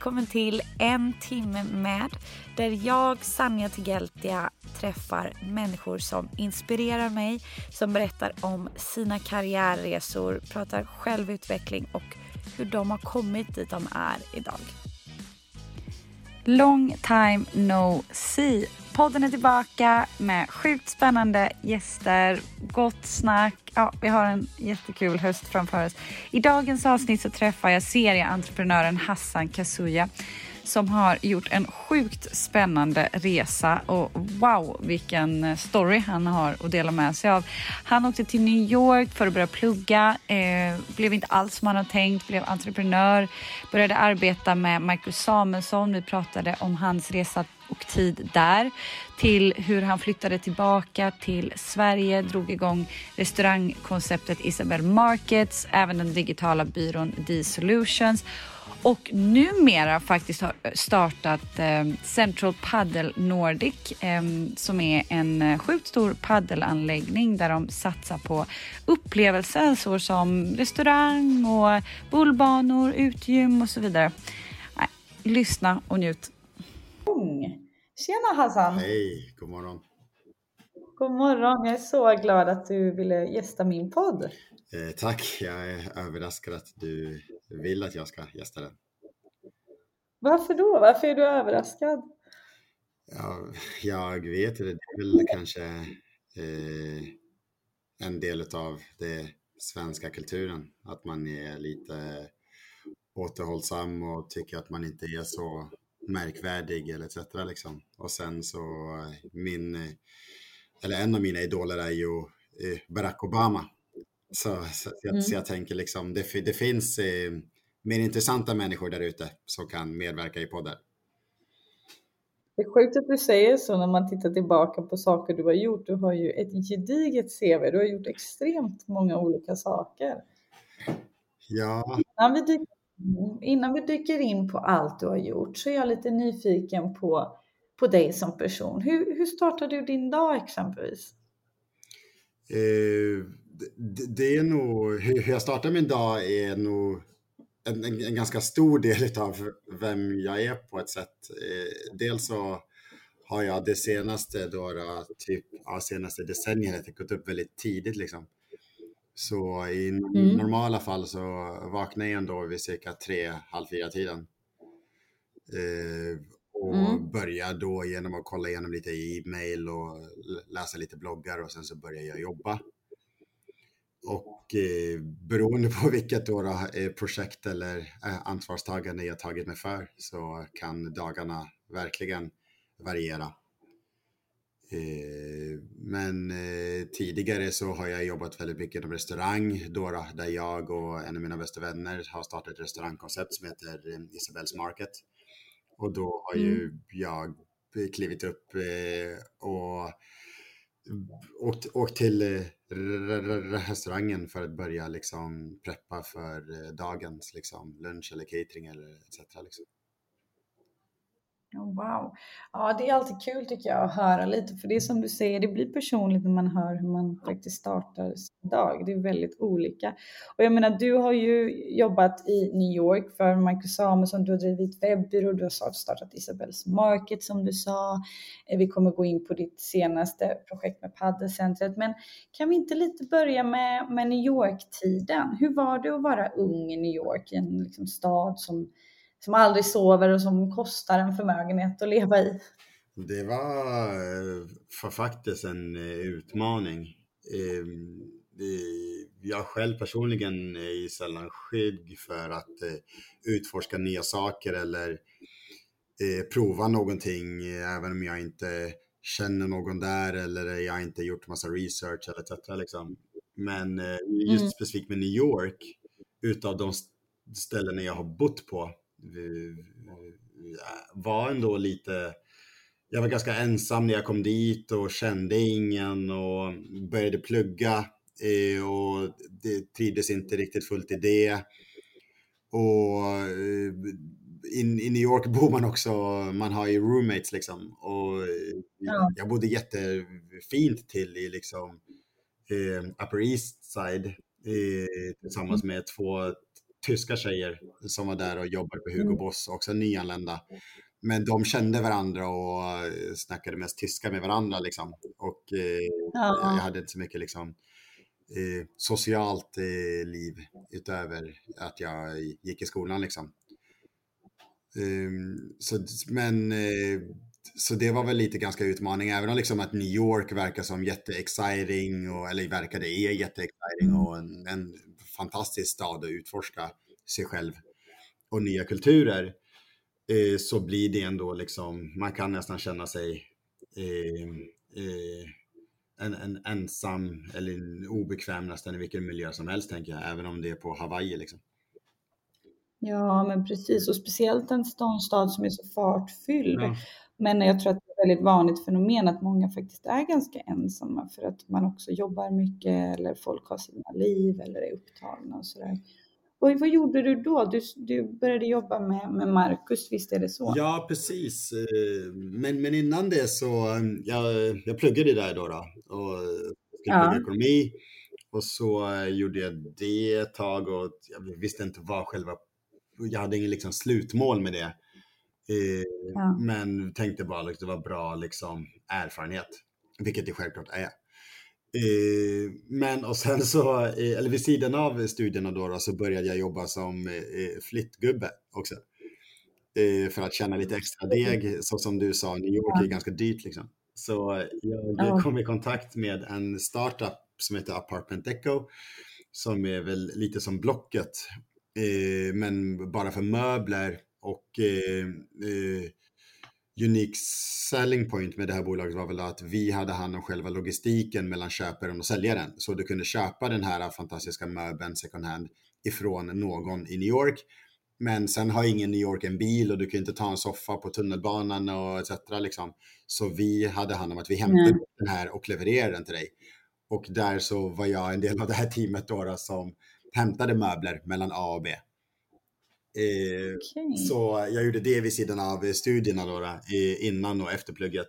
Välkommen till En timme med där jag, Sanja Tigeltia, träffar människor som inspirerar mig, som berättar om sina karriärresor, pratar självutveckling och hur de har kommit dit de är idag. Long time no see. Podden är tillbaka med sjukt spännande gäster, gott snack. Ja, vi har en jättekul höst framför oss. I dagens avsnitt så träffar jag serieentreprenören Hassan Kasuya som har gjort en sjukt spännande resa. Och wow vilken story han har att dela med sig av. Han åkte till New York för att börja plugga, eh, blev inte alls som han hade tänkt, blev entreprenör, började arbeta med Michael Samuelsson. Vi pratade om hans resa och tid där. Till hur han flyttade tillbaka till Sverige, drog igång restaurangkonceptet Isabel Markets, även den digitala byrån D-Solutions och numera faktiskt har startat eh, Central Paddle Nordic eh, som är en eh, sjukt stor paddelanläggning där de satsar på upplevelser såsom restaurang och bullbanor, utegym och så vidare. Nej, lyssna och njut. Tjena Hassan! Hej, god morgon! God morgon! Jag är så glad att du ville gästa min podd. Eh, tack, jag är överraskad att du vill att jag ska gästa den. Varför då? Varför är du överraskad? Ja, jag vet det är väl kanske eh, en del av den svenska kulturen, att man är lite återhållsam och tycker att man inte är så märkvärdig eller etc. Liksom. Och sen så min, eller en av mina idoler är ju eh, Barack Obama. Så, så, mm. så jag tänker liksom, det, det finns eh, mer intressanta människor där ute som kan medverka i poddar. Det är sjukt att du säger så när man tittar tillbaka på saker du har gjort. Du har ju ett gediget CV. Du har gjort extremt många olika saker. Ja. Innan vi, dyker, innan vi dyker in på allt du har gjort så är jag lite nyfiken på, på dig som person. Hur, hur startar du din dag exempelvis? Eh, det, det, är nog, hur jag startar min dag är nog en, en, en, ganska stor del av vem jag är på ett sätt. Eh, dels så har jag det senaste, då, typ, ja, senaste decenniet gått upp väldigt tidigt liksom. Så i mm. normala fall så vaknar jag ändå vid cirka tre, halv fyra tiden. Eh, och mm. börjar då genom att kolla igenom lite e-mail och läsa lite bloggar och sen så börjar jag jobba. Och eh, beroende på vilket då, då eh, projekt eller eh, ansvarstagande jag tagit mig för så kan dagarna verkligen variera. Eh, men eh, tidigare så har jag jobbat väldigt mycket inom restaurang då, då, där jag och en av mina bästa vänner har startat ett restaurangkoncept som heter eh, Isabels Market. Och då har mm. ju jag klivit upp och åkt, åkt till eh, restaurangen för att börja liksom preppa för eh, dagens liksom lunch eller catering eller etc. Liksom. Oh, wow. Ja, det är alltid kul tycker jag att höra lite, för det är som du säger, det blir personligt när man hör hur man faktiskt startar sin dag. Det är väldigt olika. Och jag menar, du har ju jobbat i New York för Marcus Samuelsson, du har drivit webbyrå, du har startat Isabels Market som du sa. Eh, vi kommer gå in på ditt senaste projekt med paddelcentret, men kan vi inte lite börja med, med New York-tiden? Hur var det att vara ung i New York, i en liksom stad som som aldrig sover och som kostar en förmögenhet att leva i. Det var för faktiskt en utmaning. Ehm, jag själv personligen är sällan skygg för att utforska nya saker eller prova någonting även om jag inte känner någon där eller jag inte gjort massa research eller etc. Liksom. Men just mm. specifikt med New York, utav de ställena jag har bott på, var ändå lite jag var ganska ensam när jag kom dit och kände ingen och började plugga eh, och det trivdes inte riktigt fullt i det. Och eh, i, i New York bor man också, man har ju roommates liksom. Och ja. jag bodde jättefint till i liksom eh, Upper East Side eh, tillsammans mm. med två tyska tjejer som var där och jobbade på Hugo mm. Boss, också nyanlända. Men de kände varandra och eh, snackade mest tyska med varandra liksom. Och eh, ja. jag hade inte så mycket liksom eh, socialt eh, liv utöver att jag gick i skolan liksom. Um, så, men eh, så det var väl lite ganska utmaning, även om liksom att New York verkar som jätteexciting, och, eller verkar det är jätteexciting mm. och en, en fantastisk stad att utforska sig själv och nya kulturer eh, så blir det ändå liksom, man kan nästan känna sig eh, eh, en, en, ensam eller en obekväm nästan i vilken miljö som helst tänker jag, även om det är på Hawaii liksom. Ja, men precis och speciellt en stad som är så fartfylld. Ja. Men jag tror att väldigt vanligt fenomen att många faktiskt är ganska ensamma för att man också jobbar mycket eller folk har sina liv eller är upptagna och sådär. Och vad gjorde du då? Du, du började jobba med, med Marcus, visst är det så? Ja, precis. Men, men innan det så, jag, jag pluggade där då, då och skulle plugga ja. ekonomi. Och så gjorde jag det ett tag och jag visste inte vad själva, jag hade ingen liksom slutmål med det. Ja. Men tänkte bara att det var bra liksom, erfarenhet, vilket det självklart är. Eh, men och sen så, eh, eller vid sidan av studierna då, då så började jag jobba som eh, flyttgubbe också. Eh, för att tjäna lite extra deg, så som du sa, New York är ganska dyrt liksom. Så jag kom i kontakt med en startup som heter Apartment Echo, som är väl lite som Blocket, eh, men bara för möbler och eh, unique selling point med det här bolaget var väl att vi hade hand om själva logistiken mellan köparen och säljaren. Så du kunde köpa den här fantastiska möbeln second hand ifrån någon i New York. Men sen har ingen New York en bil och du kan inte ta en soffa på tunnelbanan och etc. Liksom. Så vi hade hand om att vi hämtade mm. den här och levererade den till dig. Och där så var jag en del av det här teamet då, då som hämtade möbler mellan A och B. Eh, okay. Så jag gjorde det vid sidan av studierna då, då innan och efter plugget.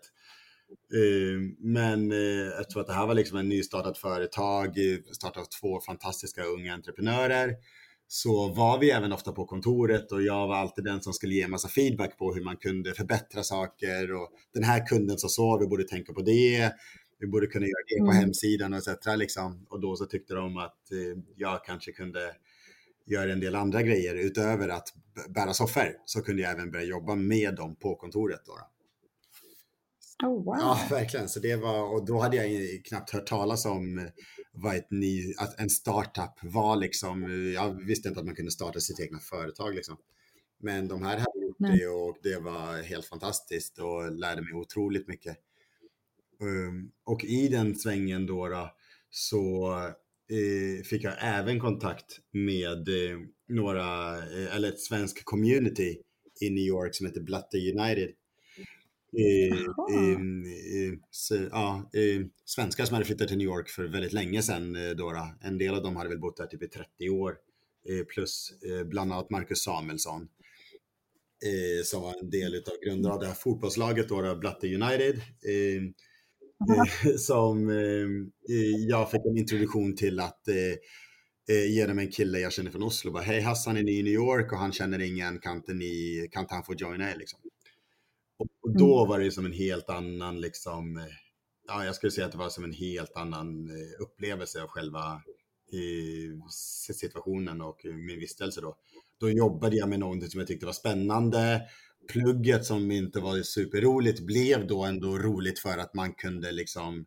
Eh, men eh, jag tror att det här var liksom en nystartat företag, startat av två fantastiska unga entreprenörer. Så var vi även ofta på kontoret och jag var alltid den som skulle ge massa feedback på hur man kunde förbättra saker och den här kunden sa så, vi borde tänka på det, vi borde kunna göra det på mm. hemsidan och etc. Liksom. Och då så tyckte de att jag kanske kunde gör en del andra grejer utöver att bära soffor så kunde jag även börja jobba med dem på kontoret. Då. Oh, wow. Ja, verkligen. Så det var, och då hade jag knappt hört talas om vad ett ny, att en startup var. Liksom. Jag visste inte att man kunde starta sitt egna företag. Liksom. Men de här hade gjort Nej. det och det var helt fantastiskt och lärde mig otroligt mycket. Um, och i den svängen då, då så eh, fick jag även kontakt med eh, några, eh, eller ett svensk community i New York som heter Blatte United. Så, ja, svenskar som hade flyttat till New York för väldigt länge sedan. Då, En del av dem hade väl bott där typ i 30 år. Plus bland annat Marcus Samuelsson som var en del av grundare av det här fotbollslaget, Blatte United. Eh, som eh, jag fick en introduktion till att eh, genom en kille jag känner från Oslo. Bara, Hej Hassan är ny i New York och han känner ingen, kan inte, ni, kan inte han få joina er? Liksom. Och, och, då mm. var det som en helt annan, liksom, ja, jag skulle säga att det var som en helt annan upplevelse av själva situationen och min vistelse då. Då jobbade jag med någonting som jag tyckte var spännande, plugget som inte var superroligt blev då ändå roligt för att man kunde liksom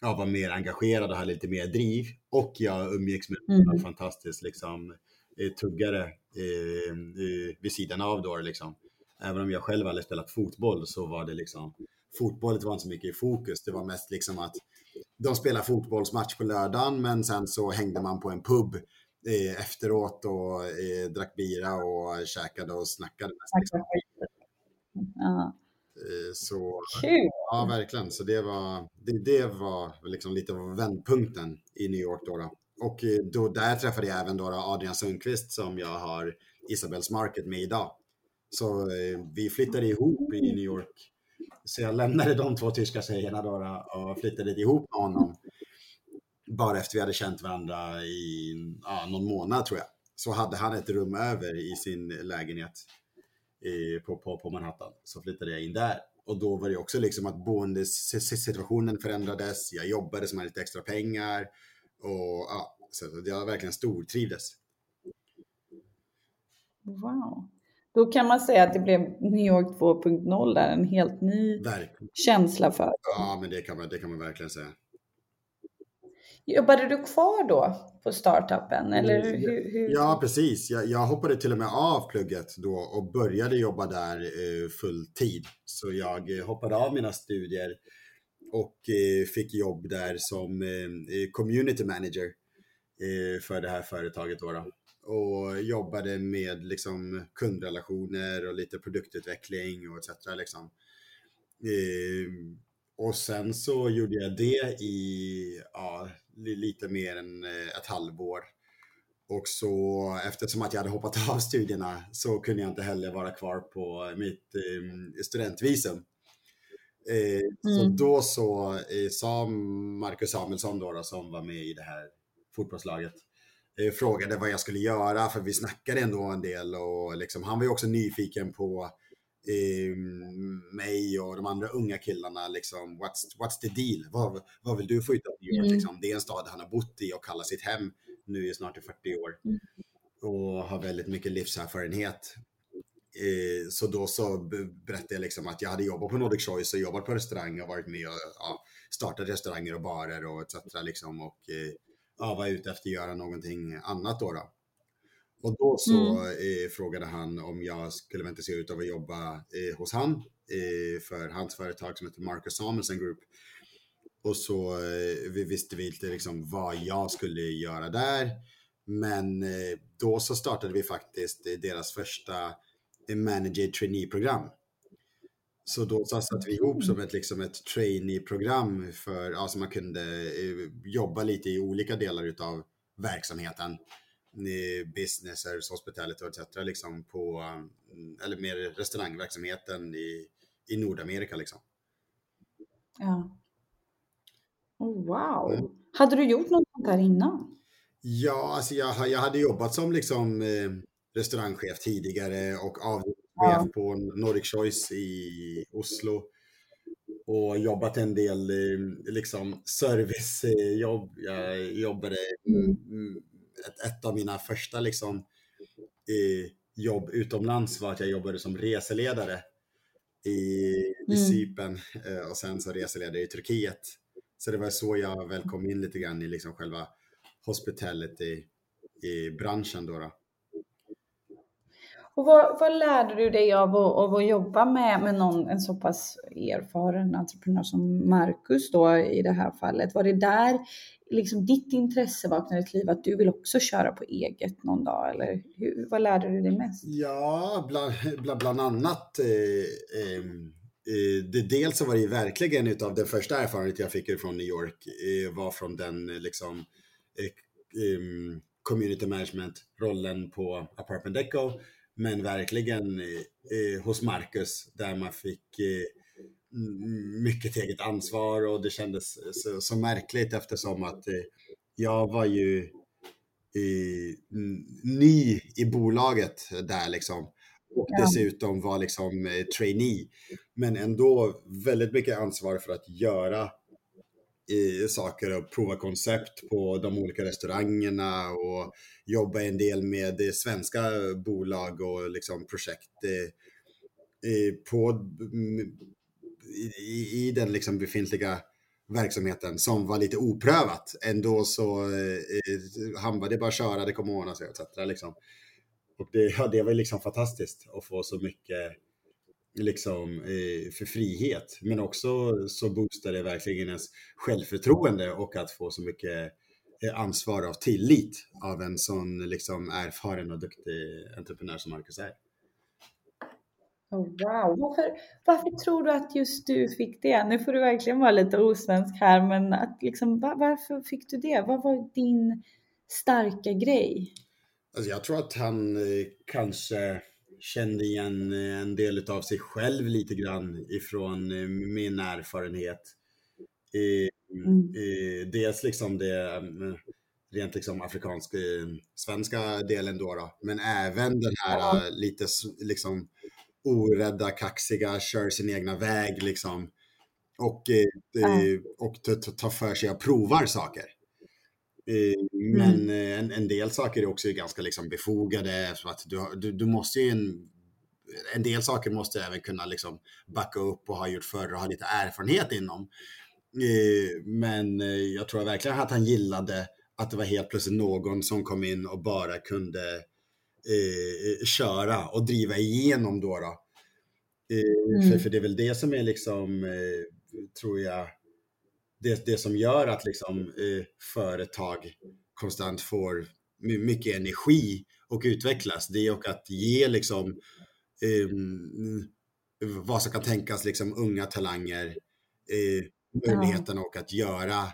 ja, vara mer engagerad och ha lite mer driv. Och jag umgicks med mm. en fantastisk liksom, eh, tuggare eh, vid sidan av då liksom. Även om jag själv aldrig spelat fotboll så var det liksom, fotbollet var inte så mycket i fokus. Det var mest liksom att de spelade fotbollsmatch på lördagen men sen så hängde man på en pub eh, efteråt och eh, drack bira och käkade och snackade. Mest, liksom. Ja. Eh, så, Kul! Ja, verkligen. Så det var, det, det var liksom lite av vändpunkten i New York. Då, då. Och eh, då, där träffade jag även då Adrian Sundqvist som jag har Isabels Market med idag. Så eh, vi flyttade ihop i New York. Så jag lämnade de två tyska tjejerna då, då och flyttade ihop med honom. Bara efter vi hade känt varandra i ja, någon månad tror jag. Så hade han ett rum över i sin lägenhet i, på, på, på Manhattan. Så flyttade jag in där. Och då var det också liksom att boendesituationen förändrades. Jag jobbade som hade lite extra pengar. Och ja, så jag verkligen stortrivdes. Wow. Då kan man säga att det blev New York 2.0 där, en helt ny verkligen. känsla för Ja, men det kan, man, det kan man verkligen säga. Jobbade du kvar då på startupen? Eller mm, hur, hur? Ja, precis. Jag, jag, hoppade till och med av plugget då och började jobba där eh, full tid. Så jag eh, hoppade av mina studier och eh, fick jobb där som eh, community manager eh, för det här företaget. Då, då och jobbade med liksom kundrelationer och lite produktutveckling och etc. Liksom. Eh, och sen så gjorde jag det i ja, lite mer än eh, ett halvår. Och så eftersom att jag hade hoppat av studierna så kunde jag inte heller vara kvar på mitt eh, studentvisum. Eh, mm. Så då så eh, sa Marcus Samuelsson då, då, som var med i det här fotbollslaget eh, frågade vad jag skulle göra för vi snackade ändå en del och liksom, han var ju också nyfiken på eh, mig och de andra unga killarna. Liksom, what's, what's the deal? Vad, vad vill du få ut av New York? Mm. Liksom? Det är en stad han har bott i och kallar sitt hem nu i snart 40 år mm. och har väldigt mycket livserfarenhet. Eh, så då så berättade jag liksom att jag hade jobbat på Nordic Choice och jobbat på restaurang och varit med och ja, startat restauranger och barer och etc. Liksom, och eh, ja, var ute efter att göra någonting annat då. då. Och då så mm. eh, frågade han om jag skulle vara intresserad av att jobba eh, hos han eh, för hans företag som heter Marcus Samuelson Group. Och så vi visste vi inte liksom vad jag skulle göra där. Men då så startade vi faktiskt deras första manager trainee-program. Så då så satte vi ihop som ett, liksom ett trainee-program för, ja, så man kunde jobba lite i olika delar utav verksamheten business, hospitality etc. Liksom på, mm, eller mer restaurangverksamheten i, i Nordamerika. Liksom. Ja. Oh, wow. Mm. Hade du gjort något sånt här innan? Ja, alltså jag, jag hade jobbat som liksom, eh, restaurangchef tidigare och avdelningschef ja. på Nordic Choice i Oslo. Och jobbat en del eh, liksom servicejobb. Jag jobbade mm. Ett, ett av mina första liksom, eh, jobb utomlands var att jag jobbade som reseledare i, i mm. Cypern eh, och sen så reseledare i Turkiet. Så det var så jag väl kom in lite grann i liksom själva hospitality-branschen. Då, då. Och vad, vad, lärde du dig av att, av att jobba med, med någon, en så pass erfaren entreprenör som Marcus då i det här fallet? Var det där liksom ditt intresse vaknade till liv att du vill också köra på eget någon dag? Eller hur, vad lärde du dig mest? Ja, bland, bland, bland annat eh, ehm, eh, det, dels så var det verkligen utav den första erfarenheten jag fick från New York eh, var från den eh, liksom eh, ehm, community management-rollen på Apartment Deco men verkligen eh, eh, hos Marcus där man fick eh, mycket eget ansvar och det kändes så, så märkligt eftersom att eh, jag var ju i, ny i bolaget där liksom. Och dessutom var liksom eh, trainee. Men ändå väldigt mycket ansvar för att göra i saker och prova koncept på de olika restaurangerna och jobba en del med svenska bolag och liksom projekt. på, i, i den liksom befintliga verksamheten som var lite oprövat. Ändå så eh, eh han bara, det bara köra, det kommer ordna sig etc. Liksom. Och det, ja, det var liksom fantastiskt att få så mycket liksom eh, för frihet. Men också så boostar det verkligen ens självförtroende och att få så mycket eh, ansvar av tillit av en sån liksom erfaren och duktig entreprenör som Marcus är. Oh, wow, varför, varför tror du att just du fick det? Nu får du verkligen vara lite osvensk här, men att liksom, var, varför fick du det? Vad var din starka grej? Alltså jag tror att han eh, kanske kände igen eh, en del av sig själv lite grann ifrån eh, min erfarenhet. Mm. Dels liksom det rent liksom afrikansk svenska delen då, då, men även den här ja. lite liksom orädda, kaxiga, kör sin egna väg liksom. Och, eh, och tar för sig och provar saker. Eh, men mm. Eh, en, en, del saker är också ganska liksom befogade. Att du, du, du måste ju en, en del saker måste även kunna liksom backa upp och ha gjort förr och ha lite erfarenhet inom. Eh, men jag tror verkligen att han gillade att det var helt plötsligt någon som kom in och bara kunde eh, köra och driva igenom då. då. Eh, mm. för, för det är väl det som är liksom, eh, tror jag, det, det som gör att liksom eh, företag konstant får mycket energi och utvecklas. Det och att ge liksom ehm, vad som kan tänkas liksom unga talanger eh, möjligheten och att göra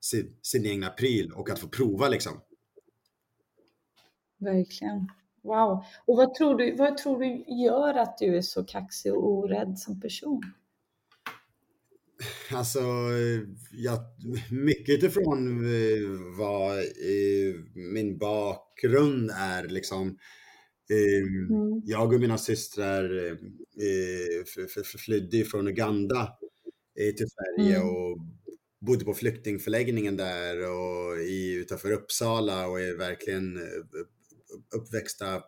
sin, sin egna pryl och att få prova liksom. Verkligen. Wow. Och vad tror, du, vad tror du gör att du är så kaxig och orädd som person? Alltså, jag, mycket utifrån eh, vad eh, min bakgrund är liksom. Eh, mm. Jag och mina systrar eh, flydde från Uganda eh, till Sverige mm. och bodde på flyktingförläggningen där och i, utanför Uppsala och är verkligen eh, uppväxta,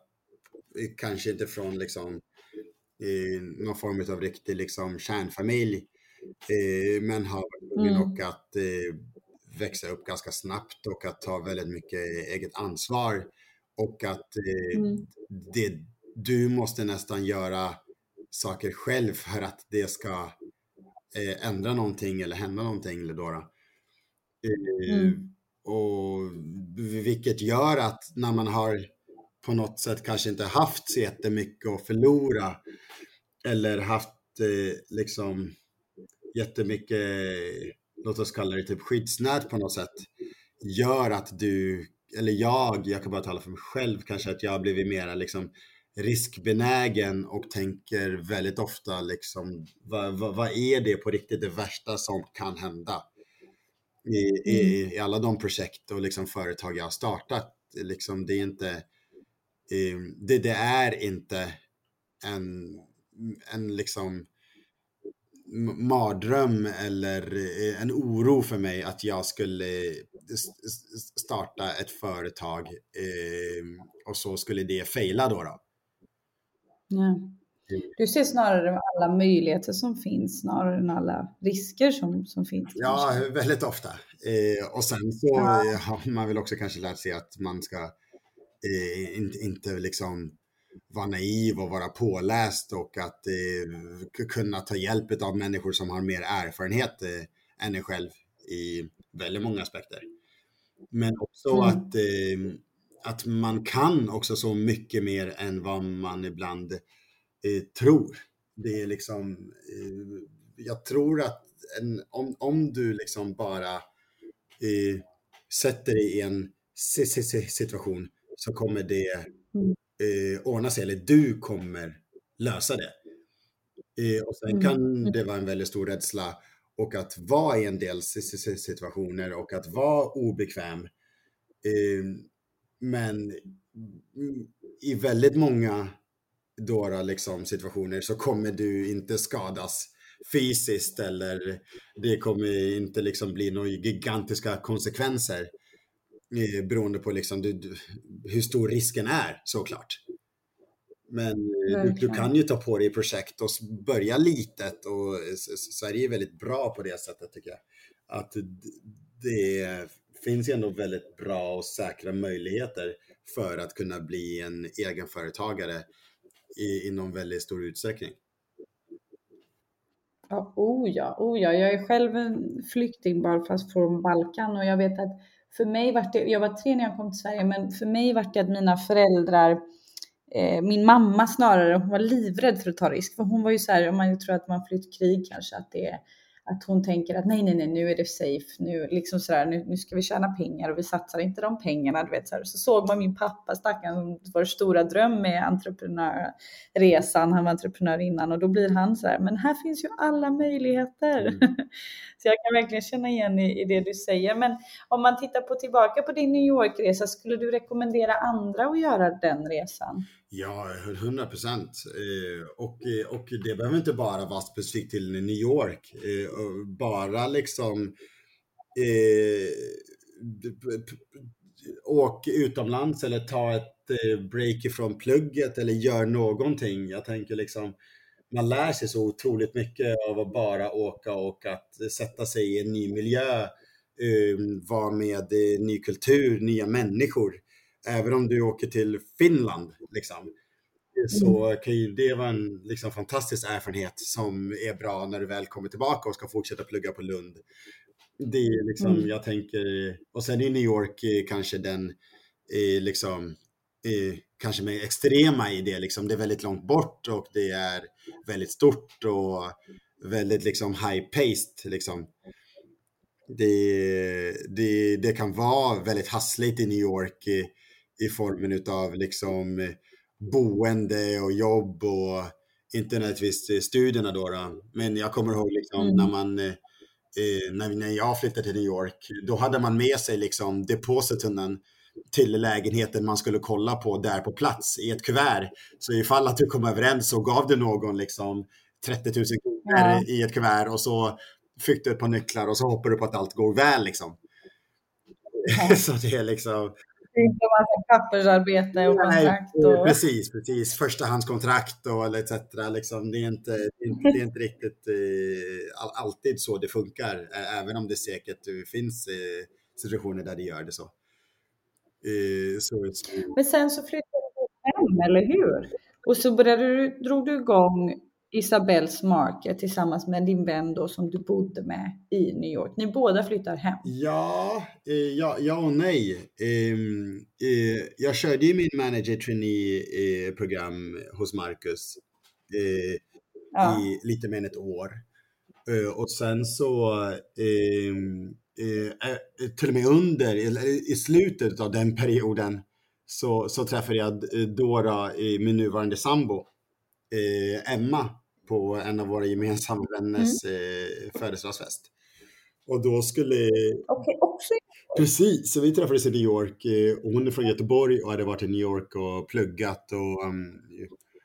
kanske inte från liksom någon form av riktig liksom kärnfamilj, eh, men har varit mm. och att eh, växa upp ganska snabbt och att ta väldigt mycket eget ansvar och att eh, mm. det, du måste nästan göra saker själv för att det ska eh, ändra någonting eller hända någonting. Eller då, eh, mm. Och vilket gör att när man har på något sätt kanske inte haft så jättemycket att förlora eller haft eh, liksom jättemycket, låt oss kalla det typ skyddsnät på något sätt, gör att du, eller jag, jag kan bara tala för mig själv kanske, att jag har blivit mera liksom riskbenägen och tänker väldigt ofta liksom, vad, vad, vad är det på riktigt det värsta som kan hända? I, i, mm. i alla de projekt och liksom företag jag har startat. Liksom, det är inte det, det, är inte en, en liksom mardröm eller eh, en oro för mig att jag skulle eh, starta ett företag och så skulle det fejla då. då. Ja. Du ser snarare alla möjligheter som finns snarare än alla risker som, som finns. Ja, väldigt ofta. Eh, och sen så ja. har man väl också kanske lärt sig att man ska eh, inte, inte liksom vara naiv och vara påläst och att eh, kunna ta hjälp av människor som har mer erfarenhet eh, än en själv i väldigt många aspekter. Men också mm. att, eh, att man kan också så mycket mer än vad man ibland eh, tror. Det är liksom, eh, jag tror att en, om, om du liksom bara eh, sätter dig i en situation så kommer det mm. eh, ordna sig, eller du kommer lösa det. Eh, och sen mm. kan det vara en väldigt stor rädsla och att vara i en del situationer och att vara obekväm. Eh, men i väldigt många då liksom, situationer så kommer du inte skadas fysiskt eller det kommer inte liksom bli några gigantiska konsekvenser. Eh, beroende på liksom du, du, hur stor risken är såklart. Men du, du, kan ju ta på dig projekt och börja litet och så är väldigt bra på det sättet tycker jag. Att det finns ju ändå väldigt bra och säkra möjligheter för att kunna bli en egenföretagare i, inom väldigt stor utsträckning. Ja, oh ja, oh ja, jag är själv en flykting bara fast från Balkan och jag vet att för mig var det, jag var tre när jag kom till Sverige, men för mig var det att mina föräldrar, eh, min mamma snarare, hon var livrädd för att ta risk, för hon var ju så här, om man tror att man flytt krig kanske, att det är att hon tänker att nej, nej, nej, nu är det safe, nu, liksom sådär, nu, nu ska vi tjäna pengar och vi satsar inte de pengarna. Du vet, så, så såg man min pappa, stackaren, vår stora dröm med entreprenörresan. Han var entreprenör innan och då blir han så här, men här finns ju alla möjligheter. Mm. så jag kan verkligen känna igen i, i, det du säger. Men om man tittar på tillbaka på din New York-resa, skulle du rekommendera andra att göra den resan? Ja, 100 procent. Eh, och, eh, och det behöver inte bara vara specifikt till New York. Eh, bara liksom eh, åk utomlands eller ta ett break ifrån plugget eller gör någonting. Jag tänker liksom, man lär sig så otroligt mycket av att bara åka och att sätta sig i en ny miljö, vara med ny kultur, nya människor även om du åker till Finland, liksom, så mm. kan ju det vara en liksom, fantastisk erfarenhet som är bra när du väl kommer tillbaka och ska fortsätta plugga på Lund. Det är liksom, mm. jag tänker, och sen i New York kanske den, är liksom, är kanske med extrema i det, liksom, det är väldigt långt bort och det är väldigt stort och väldigt liksom high-paced. Liksom. Det, det, det kan vara väldigt hassligt i New York i formen av liksom boende och jobb och inte nödvändigtvis studierna då, då. Men jag kommer ihåg liksom mm. när man eh, eh, när, när jag flyttade till New York, då hade man med sig liksom depositunen till lägenheten man skulle kolla på där på plats i ett kuvert. Så ifall att du kom överens så gav du någon liksom 30 000 kronor ja. i ett kuvert och så fick du ett par nycklar och så hoppar du på att allt går väl liksom. Ja. så det är liksom, inte massa pappersarbete och kontrakt. Och... Precis, precis. Förstahandskontrakt och etc. Liksom, det, är inte, det, är inte, det är inte riktigt eh, alltid så det funkar, även om det säkert finns eh, situationer där det gör det så. Eh, så. Men sen så flyttade du hem, eller hur? Och så började du, drog du igång Isabells Market tillsammans med din vän då som du bodde med i New York. Ni båda flyttar hem. Ja, eh, ja, ja och nej. Eh, eh, jag körde ju min manager trainee program hos Marcus eh, ja. i lite mer än ett år. Eh, och sen så ehm, eh, till och med under, i slutet av den perioden så, så träffade jag Dora, min nuvarande sambo, Emma på en av våra gemensamma vänners mm. eh, födelsedagsfest. Och då skulle... Okay, också Precis, så vi träffades i New York eh, och hon är från Göteborg och hade varit i New York och pluggat och um,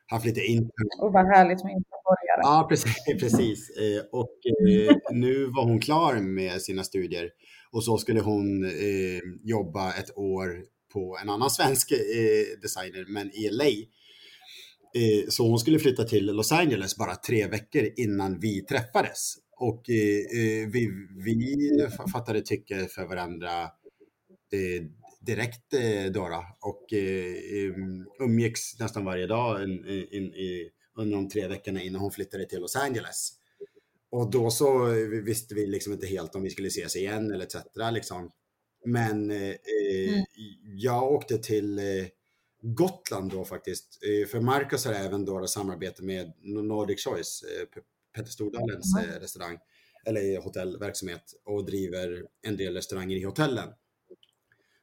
haft lite internet. Och vad härligt med göteborgare. Ja, precis. precis. Eh, och eh, nu var hon klar med sina studier och så skulle hon eh, jobba ett år på en annan svensk eh, designer, men i LA. Eh, så hon skulle flytta till Los Angeles bara tre veckor innan vi träffades. Och eh, eh, vi, vi fattade tycke för varandra direkt då, och umgicks nästan varje dag under de tre veckorna innan hon flyttade till Los Angeles. Och då så visste vi liksom inte helt om vi skulle ses igen eller etc. Liksom. Men eh, mm. jag åkte till Gotland då faktiskt. Eh, för Marcus har även då samarbete med Nordic Choice, eh, Petter Stordalens mm. restaurang, eller hotellverksamhet och driver en del restauranger i hotellen.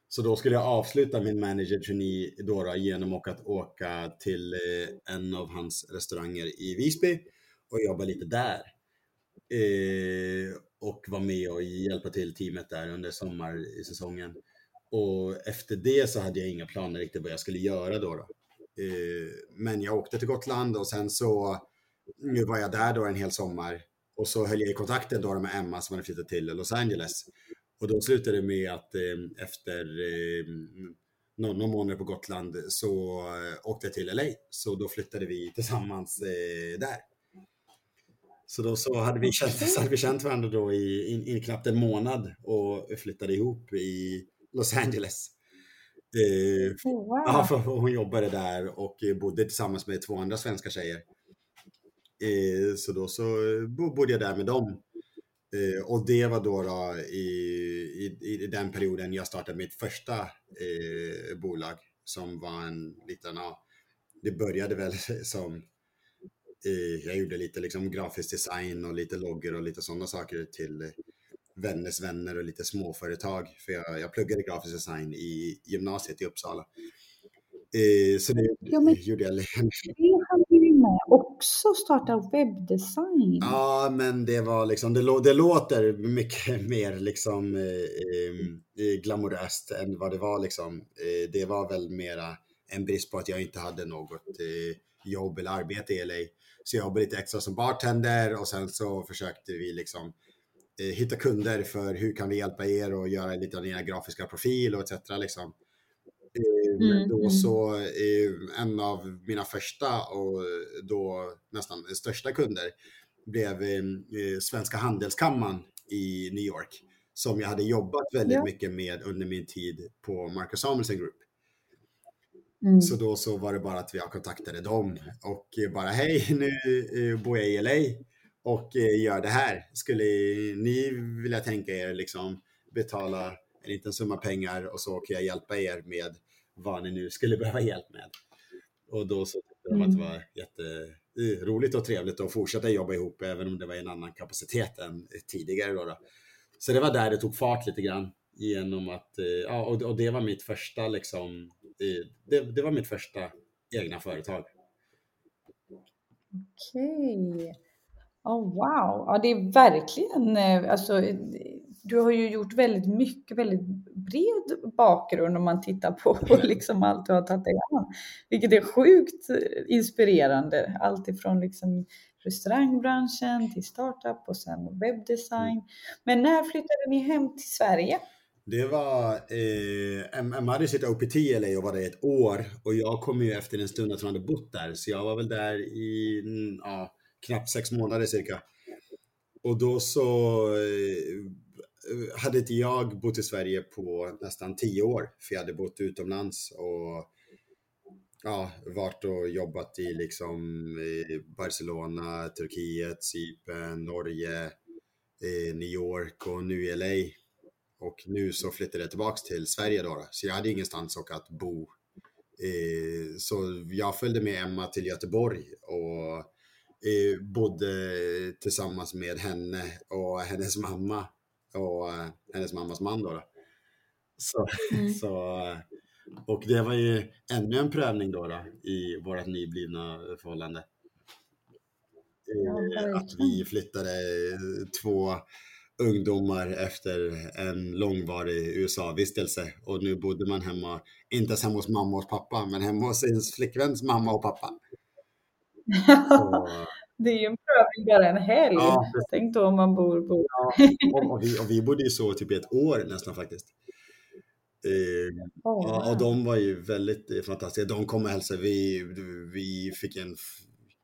Så då skulle jag avsluta min manager trainee Dora genom att åka till en av hans restauranger i Visby och jobba lite där. och vara med och hjälpa till teamet där under sommarsäsongen. Och efter det så hade jag inga planer riktigt vad jag skulle göra då. då. Eh, men jag åkte till Gotland och sen så nu var jag där då en hel sommar och så höll jag i kontakten då med Emma som hade flyttat till Los Angeles. Och då slutade det med att eh, efter eh, någon, någon månad på Gotland så åkte jag till LA. Så då flyttade vi tillsammans där. Så då så hade vi känt, så hade vi känt varandra då i, i, i knappt en månad och flyttade ihop i Los Angeles. Eh, wow. ja, för hon jobbade där och bodde tillsammans med två andra svenska tjejer. Eh, så då så bo- bodde jag där med dem. Eh, och det var då, då i, i, i den perioden jag startade mitt första eh, bolag som var en liten, ja, det började väl som, eh, jag gjorde lite liksom grafisk design och lite loggor och lite sådana saker till eh, vänners vänner och lite småföretag. För jag, jag pluggade grafisk design i gymnasiet i Uppsala. Eh, så det Ja, men- gjorde jag. Det hann du ju med också, starta webbdesign. Ja, men det var liksom, det, lå- det låter mycket mer liksom eh, eh, glamoröst än vad det var liksom. Eh, det var väl mera en brist på att jag inte hade något eh, jobb eller arbete i LA. Så jag jobbade lite extra som bartender och sen så försökte vi liksom hitta kunder för hur kan vi hjälpa er och göra lite av era grafiska profil och etc. Liksom. Eh, Men Mm, då mm. så, eh, en av mina första och då nästan största kunder blev eh, eh, Svenska Handelskammaren i New York som jag hade jobbat väldigt Ja. mycket med under min tid på Marcus Samuelsson Group. Mm. Så då så var det bara att jag kontaktade dem och bara hej, nu eh, bor jag i LA och eh, gör det här. Skulle ni vilja tänka er liksom betala en liten summa pengar och så kan jag hjälpa er med vad ni nu skulle behöva hjälp med. Och då så tyckte de att det var jätteroligt och trevligt att fortsätta jobba ihop även om det var i en annan kapacitet än tidigare. Då då. Så det var där det tog fart lite grann genom att, eh, ja, och, och det var mitt första liksom, eh, det, det var mitt första egna företag. Okej. Oh, wow. Ja, det är verkligen, eh, alltså, du har ju gjort väldigt mycket, väldigt bred bakgrund om man tittar på liksom allt du har tagit dig an. Vilket är sjukt inspirerande. Allt ifrån liksom restaurangbranschen till startup och sen webbdesign. Men när flyttade ni hem till Sverige? Det var, eh, Em- Emma hade sitt OPT i LA och var där ett år och jag kom ju efter en stund att hon hade bott där så jag var väl där i mm, ja, knappt sex månader cirka. Och då så eh, hade inte jag bott i Sverige på nästan tio år för jag hade bott utomlands och ja, varit och jobbat i liksom eh, Barcelona, Turkiet, Cypern, Norge, eh, New York och nu i LA. Och nu så flyttade jag tillbaks till Sverige då, så jag hade ingenstans att bo. Så jag följde med Emma till Göteborg och eh, bodde tillsammans med henne och hennes mamma och eh, hennes mammas man då. då. Så, så, eh, och det var ju ännu en prövning då, då i vårt nyblivna förhållande. Eh, att vi flyttade två ungdomar efter en långvarig USA-vistelse och nu bodde man hemma, inte ens hemma hos mamma och pappa, men hemma hos sin flickväns mamma och pappa. Så, Det är ju en prövning bara en helg. Ja. Tänk då om man bor på... och, och, vi, och vi bodde ju så typ i ett år nästan faktiskt. Eh, Ja, och de var ju väldigt eh, fantastiska. De kom och hälsade, vi, vi fick en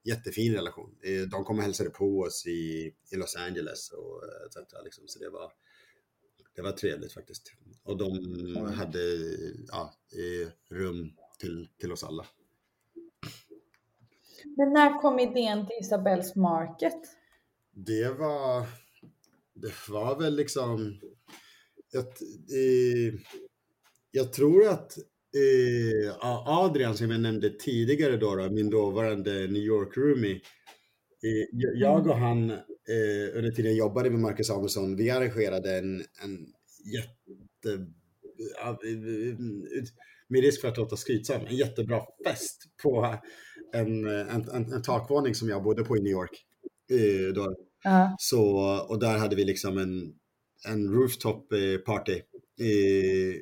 jättefin relation. Eh, De kom och hälsade på oss i, i Los Angeles och eh, etc. Liksom. Så det var, det var trevligt faktiskt. Och de hade ja, rum till, till oss alla. Men när kom idén till Isabells Market? Det var, det var väl liksom, ett, eh, jag tror att eh, Adrian som jag nämnde tidigare då, då min dåvarande New York roomie, eh, jag- och han eh, under tiden jag jobbade med Marcus Samuelsson, vi arrangerade en, en jätte, ja, eh, med risk för att låta skrytsam, en jättebra fest på en, en, en, en takvåning som jag bodde på i New York. Då, Ja. så, och där hade vi liksom en, en rooftop eh, party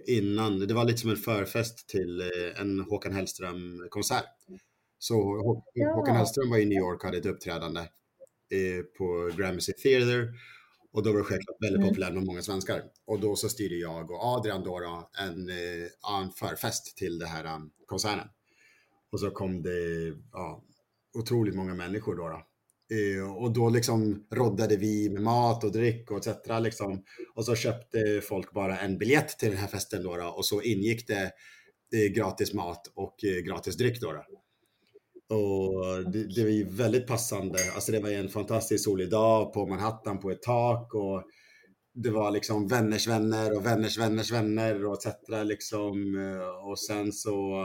innan. Det var lite som en förfest till eh, en Håkan Hellström-konsert. Så Hå- Ja. Håkan Hellström var i New York och hade ett uppträdande eh, på Gramercy Theater. Och då var det självklart väldigt mm. populärt med många svenskar. Och då så styrde jag och Adrian då, då en, eh, en förfest till den här um, konserten. Och så kom det ja, otroligt många människor då. då. Eh, och då liksom roddade vi med mat och dryck och etc. Liksom. Och så köpte folk bara en biljett till den här festen då, då och så ingick det eh, gratis mat och eh, gratis dryck då. då. Och det, det var ju väldigt passande. Alltså det var en fantastiskt solig dag på Manhattan på ett tak och det var liksom vänners vänner och vänners vänners vänner och etc. Liksom. Och sen så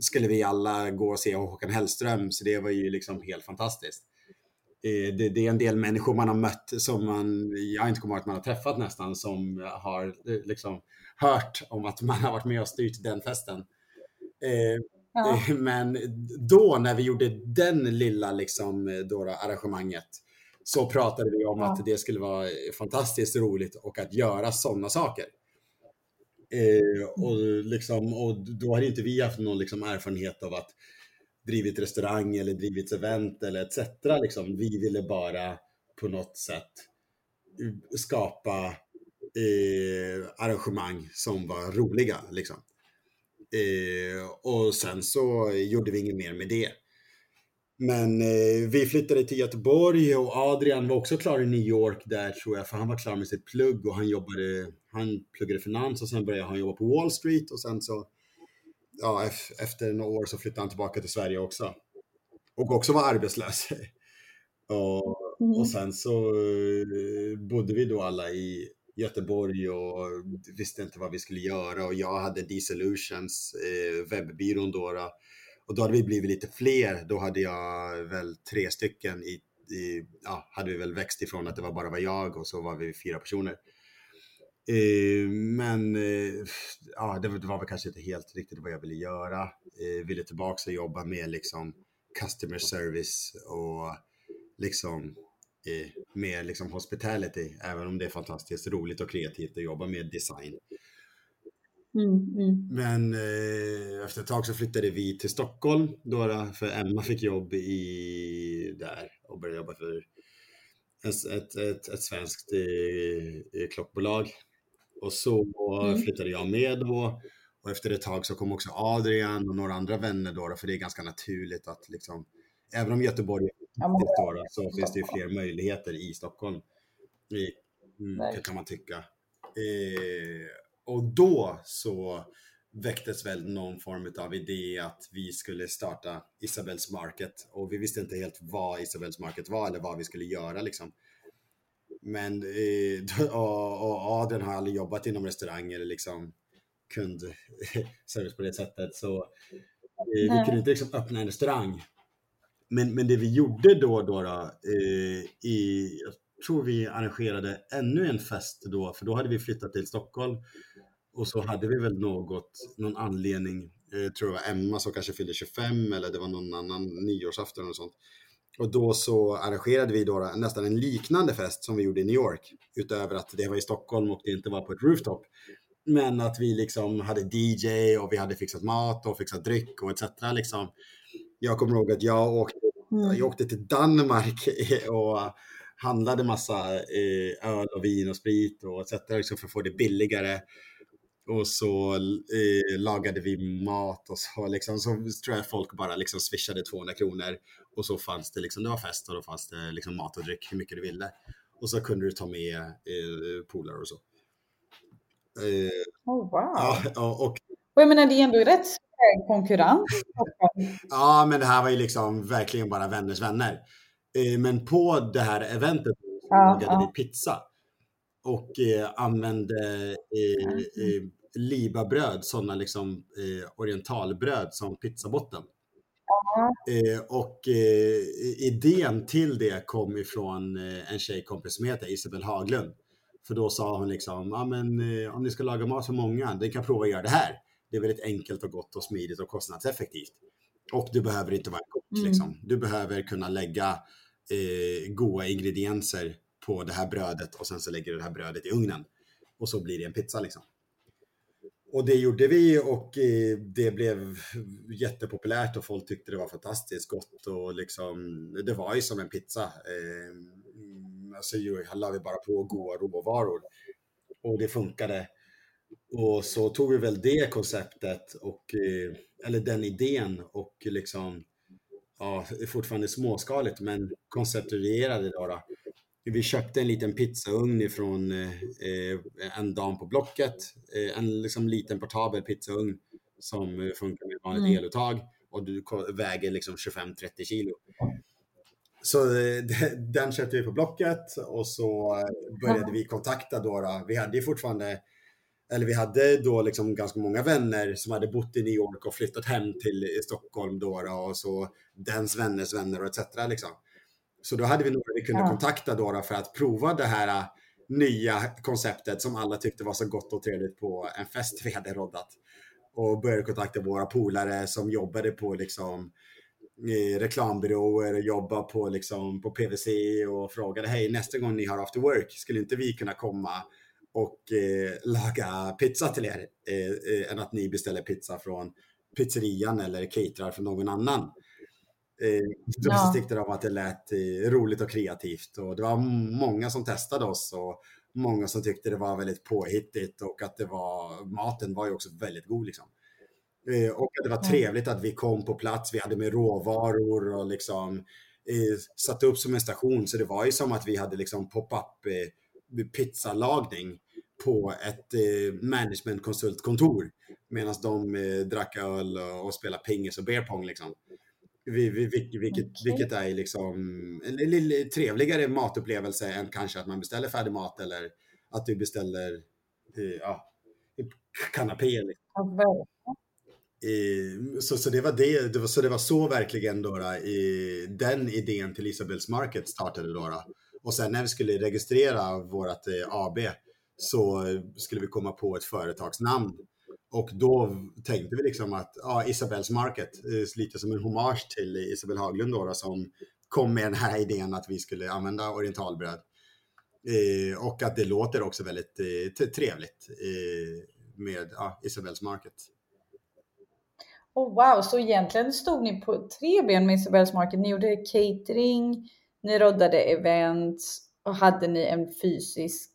skulle vi alla gå och se Håkan Hellström, så det var ju liksom helt fantastiskt. Eh, det, det, är en del människor man har mött som man, jag inte kommer ihåg att man har träffat nästan, som har eh, liksom hört om att man har varit med och styrt den festen. Eh, ja. Men då när vi gjorde den lilla liksom, då, arrangemanget så pratade vi om ja. att det skulle vara fantastiskt roligt och att göra sådana saker. Eh, och, liksom, och då har inte vi haft någon liksom, erfarenhet av att drivit restaurang eller drivit event eller etc. Liksom. Vi ville bara på något sätt skapa eh, arrangemang som var roliga. Liksom. Eh, och sen så gjorde vi inget mer med det. Men eh, vi flyttade till Göteborg och Adrian var också klar i New York där tror jag, för han var klar med sitt plugg och han jobbade, han pluggade finans och sen började han jobba på Wall Street och sen så, ja, efter några år så flyttade han tillbaka till Sverige också. Och också var arbetslös. och, mm. och sen så eh, bodde vi då alla i Göteborg och visste inte vad vi skulle göra och jag hade D-Solutions, eh, webbyrån då, då och då hade vi blivit lite fler. Då hade jag väl tre stycken i, i ja, hade vi väl växt ifrån att det var bara var jag och så var vi fyra personer. Eh, men eh, ja, det, det, var väl kanske inte helt riktigt vad jag ville göra. Eh, ville tillbaka och jobba med liksom customer service och liksom med liksom hospitality, även om det är fantastiskt roligt och kreativt att jobba med design. Mm, mm. Men eh, efter ett tag så flyttade vi till Stockholm då, för Emma fick jobb i, där och började jobba för ett, ett, ett, ett svenskt eh, klockbolag. Och så mm. flyttade jag med då. Och efter ett tag så kom också Adrian och några andra vänner då, för det är ganska naturligt att liksom, även om Göteborg är då, då, så finns det ju fler möjligheter i Stockholm. Mm, kan man tycka. Eh, och då så väcktes väl någon form av idé att vi skulle starta Isabels Market och vi visste inte helt vad Isabels Market var eller vad vi skulle göra liksom. Men eh, och, och Adrian har aldrig jobbat inom restaurang eller liksom kundservice på det sättet så eh, vi kunde inte liksom öppna en restaurang. Men, men det vi gjorde då, då, då eh, i, jag tror vi arrangerade ännu en fest då, för då hade vi flyttat till Stockholm och så hade vi väl något, någon anledning, eh, tror jag var Emma som kanske fyllde 25 eller det var någon annan nyårsafton och sånt. Och då så arrangerade vi då nästan en liknande fest som vi gjorde i New York. Utöver att det var i Stockholm och det inte var på ett rooftop. Men att vi liksom hade DJ och vi hade fixat mat och fixat dryck och etc. Liksom. Jag kommer ihåg att jag åkte, mm. jag åkte till Danmark och handlade massa eh, öl och vin och sprit och etc. Liksom för att få det billigare. Och så eh, lagade vi mat och så liksom, så tror jag folk bara liksom swishade 200 kronor. Och så fanns det liksom, det var fest och då fanns det liksom mat och dryck hur mycket du ville. Och så kunde du ta med eh, polare och så. Eh, oh, wow. Ja, och, och jag menar, det är ändå rätt konkurrens. ja, men det här var ju liksom verkligen bara vänners vänner. Eh, men på det här eventet så lagade ja. vi pizza och eh, använde eh, mm. eh, libabröd, sådana liksom orientalbröd som pizzabotten. Och idén till det kom ifrån en tjejkompis som heter Isabel Haglund. För då sa hon liksom, ja men om ni ska laga mat för många, ni kan prova att göra det här. Det är väldigt enkelt och gott och smidigt och kostnadseffektivt. Och du behöver inte vara kock mm. liksom. Du behöver kunna lägga eh, goda ingredienser på det här brödet och sen så lägger du det här brödet i ugnen. Och så blir det en pizza liksom. Och det gjorde vi och eh, det blev jättepopulärt och folk tyckte det var fantastiskt gott och liksom, det var ju som en pizza. Eh, så la vi bara på goda råvaror. Och det funkade. Och så tog vi väl det konceptet, och, eh, eller den idén och liksom, ja, fortfarande småskaligt, men konceptuerade då. då. Vi köpte en liten pizzaugn ifrån eh, en dam på Blocket, eh, en liksom liten portabel pizzaugn som funkar med vanligt mm. eluttag och du väger liksom 25-30 kilo. Så eh, den köpte vi på Blocket och så eh, började vi kontakta då. Vi hade ju fortfarande, eller vi hade då liksom ganska många vänner som hade bott i New York och flyttat hem till Stockholm då, då och så dens vänners vänner och etc. Liksom. Så då hade vi några vi kunde kontakta då, då för att prova det här eh, nya konceptet som alla tyckte var så gott och trevligt på en fest vi hade roddat. Och började kontakta våra polare som jobbade på liksom reklambyråer och jobba på, liksom, på PVC och frågade hej nästa gång ni har after work skulle inte vi kunna komma och eh, laga pizza till er eh, eh, än att ni beställer pizza från pizzerian eller caterar från någon annan. Eh, ja. tyckte de att det lät eh, roligt och kreativt och det var många som testade oss och många som tyckte det var väldigt påhittigt och att det var, maten var ju också väldigt god liksom. Eh, och att det var trevligt att vi kom på plats. Vi hade med råvaror och liksom satte upp som en station. Så det var ju som att vi hade liksom pop-up pizzalagning på ett eh, managementkonsultkontor medan de eh, drack öl och, och spelade pingis och beer pong. Liksom. Vi, vi, vilket, okay. vilket är liksom en, en, trevligare matupplevelse än kanske att man beställer färdig mat eller att du beställer eh, ja, kanapéer. Liksom. Så, så, det var det, det var, så det var så verkligen då, då i, den idén till Isabels Market startade då, då. Och sen när vi skulle registrera vårt eh, AB så skulle vi komma på ett företagsnamn. Och då tänkte vi liksom att ja, Isabels Market, eh, lite som en hommage till Isabel Haglund då, då, som kom med den här idén att vi skulle använda orientalbröd. Eh, och att det låter också väldigt eh, trevligt eh, med ja, Isabels Market. Oh, wow, så egentligen stod ni på tre ben med Isabels Market. Ni gjorde catering, ni roddade events och hade ni en fysisk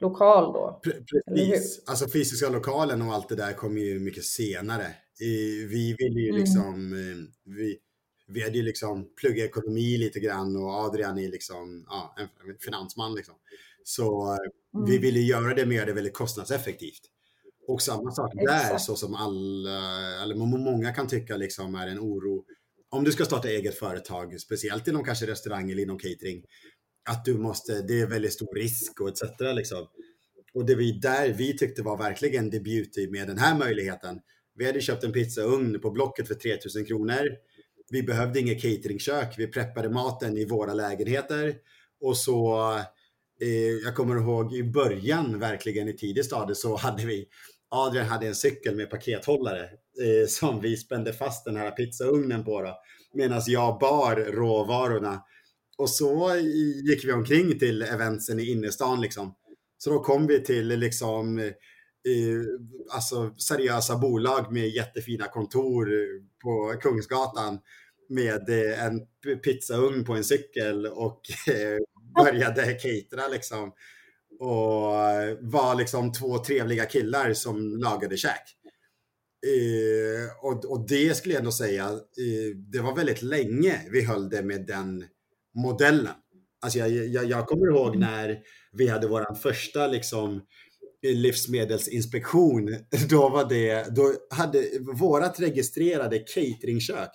lokal då? Precis, alltså fysiska lokalen och allt det där kom ju mycket senare. Vi ville ju mm. liksom, mm. vi, vi hade ju liksom pluggat ekonomi lite grann och Adrian är liksom ja, en finansman liksom. Så mm. vi ville göra det, göra det väldigt kostnadseffektivt. Och samma sak där, så som alla, eller många kan tycka liksom är en oro. Om du ska starta eget företag, speciellt inom kanske restaurang eller inom catering, att du måste, det är väldigt stor risk och etc. Liksom. Och det vi där vi tyckte var verkligen the beauty med den här möjligheten. Vi hade köpt en pizzaugn på Blocket för 3000 kronor. Vi behövde inget cateringkök. Vi preppade maten i våra lägenheter och så eh, jag kommer ihåg i början, verkligen i tidig stadie, så hade vi Adrian hade en cykel med pakethållare eh, som vi spände fast den här pizzaugnen på medan jag bar råvarorna. Och så gick vi omkring till eventsen i innerstan liksom. Så då kom vi till liksom eh, eh alltså seriösa bolag med jättefina kontor på Kungsgatan med eh, en pizzaugn på en cykel och eh, började catera liksom och var liksom två trevliga killar som lagade käk. Eh, och, och, det skulle jag ändå säga, eh, det var väldigt länge vi höll det med den modellen. Alltså jag, jag, jag kommer ihåg mm. när vi hade vår första liksom, livsmedelsinspektion. Då var det, då hade vårat registrerade cateringkök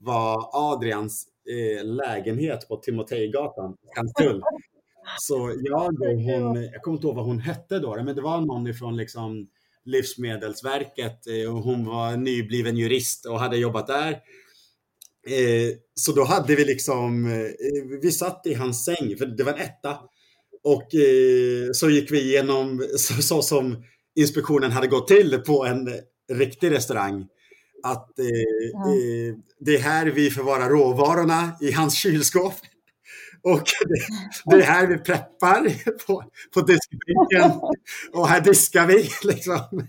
var Adrians eh, lägenhet på Timotejgatan, Skanstull. Så jag och hon, jag kommer inte ihåg vad hon hette då, men det var någon ifrån liksom Livsmedelsverket eh, och hon var nybliven jurist och hade jobbat där. Eh, så då hade vi liksom, eh, vi satt i hans säng, för det var en etta. Och så gick vi igenom så, så som inspektionen hade gått till på en riktig restaurang. Att ja. det är här vi förvarar råvarorna i hans kylskåp. Och det, det, är här vi preppar på, på diskbänken och här diskar vi. Liksom.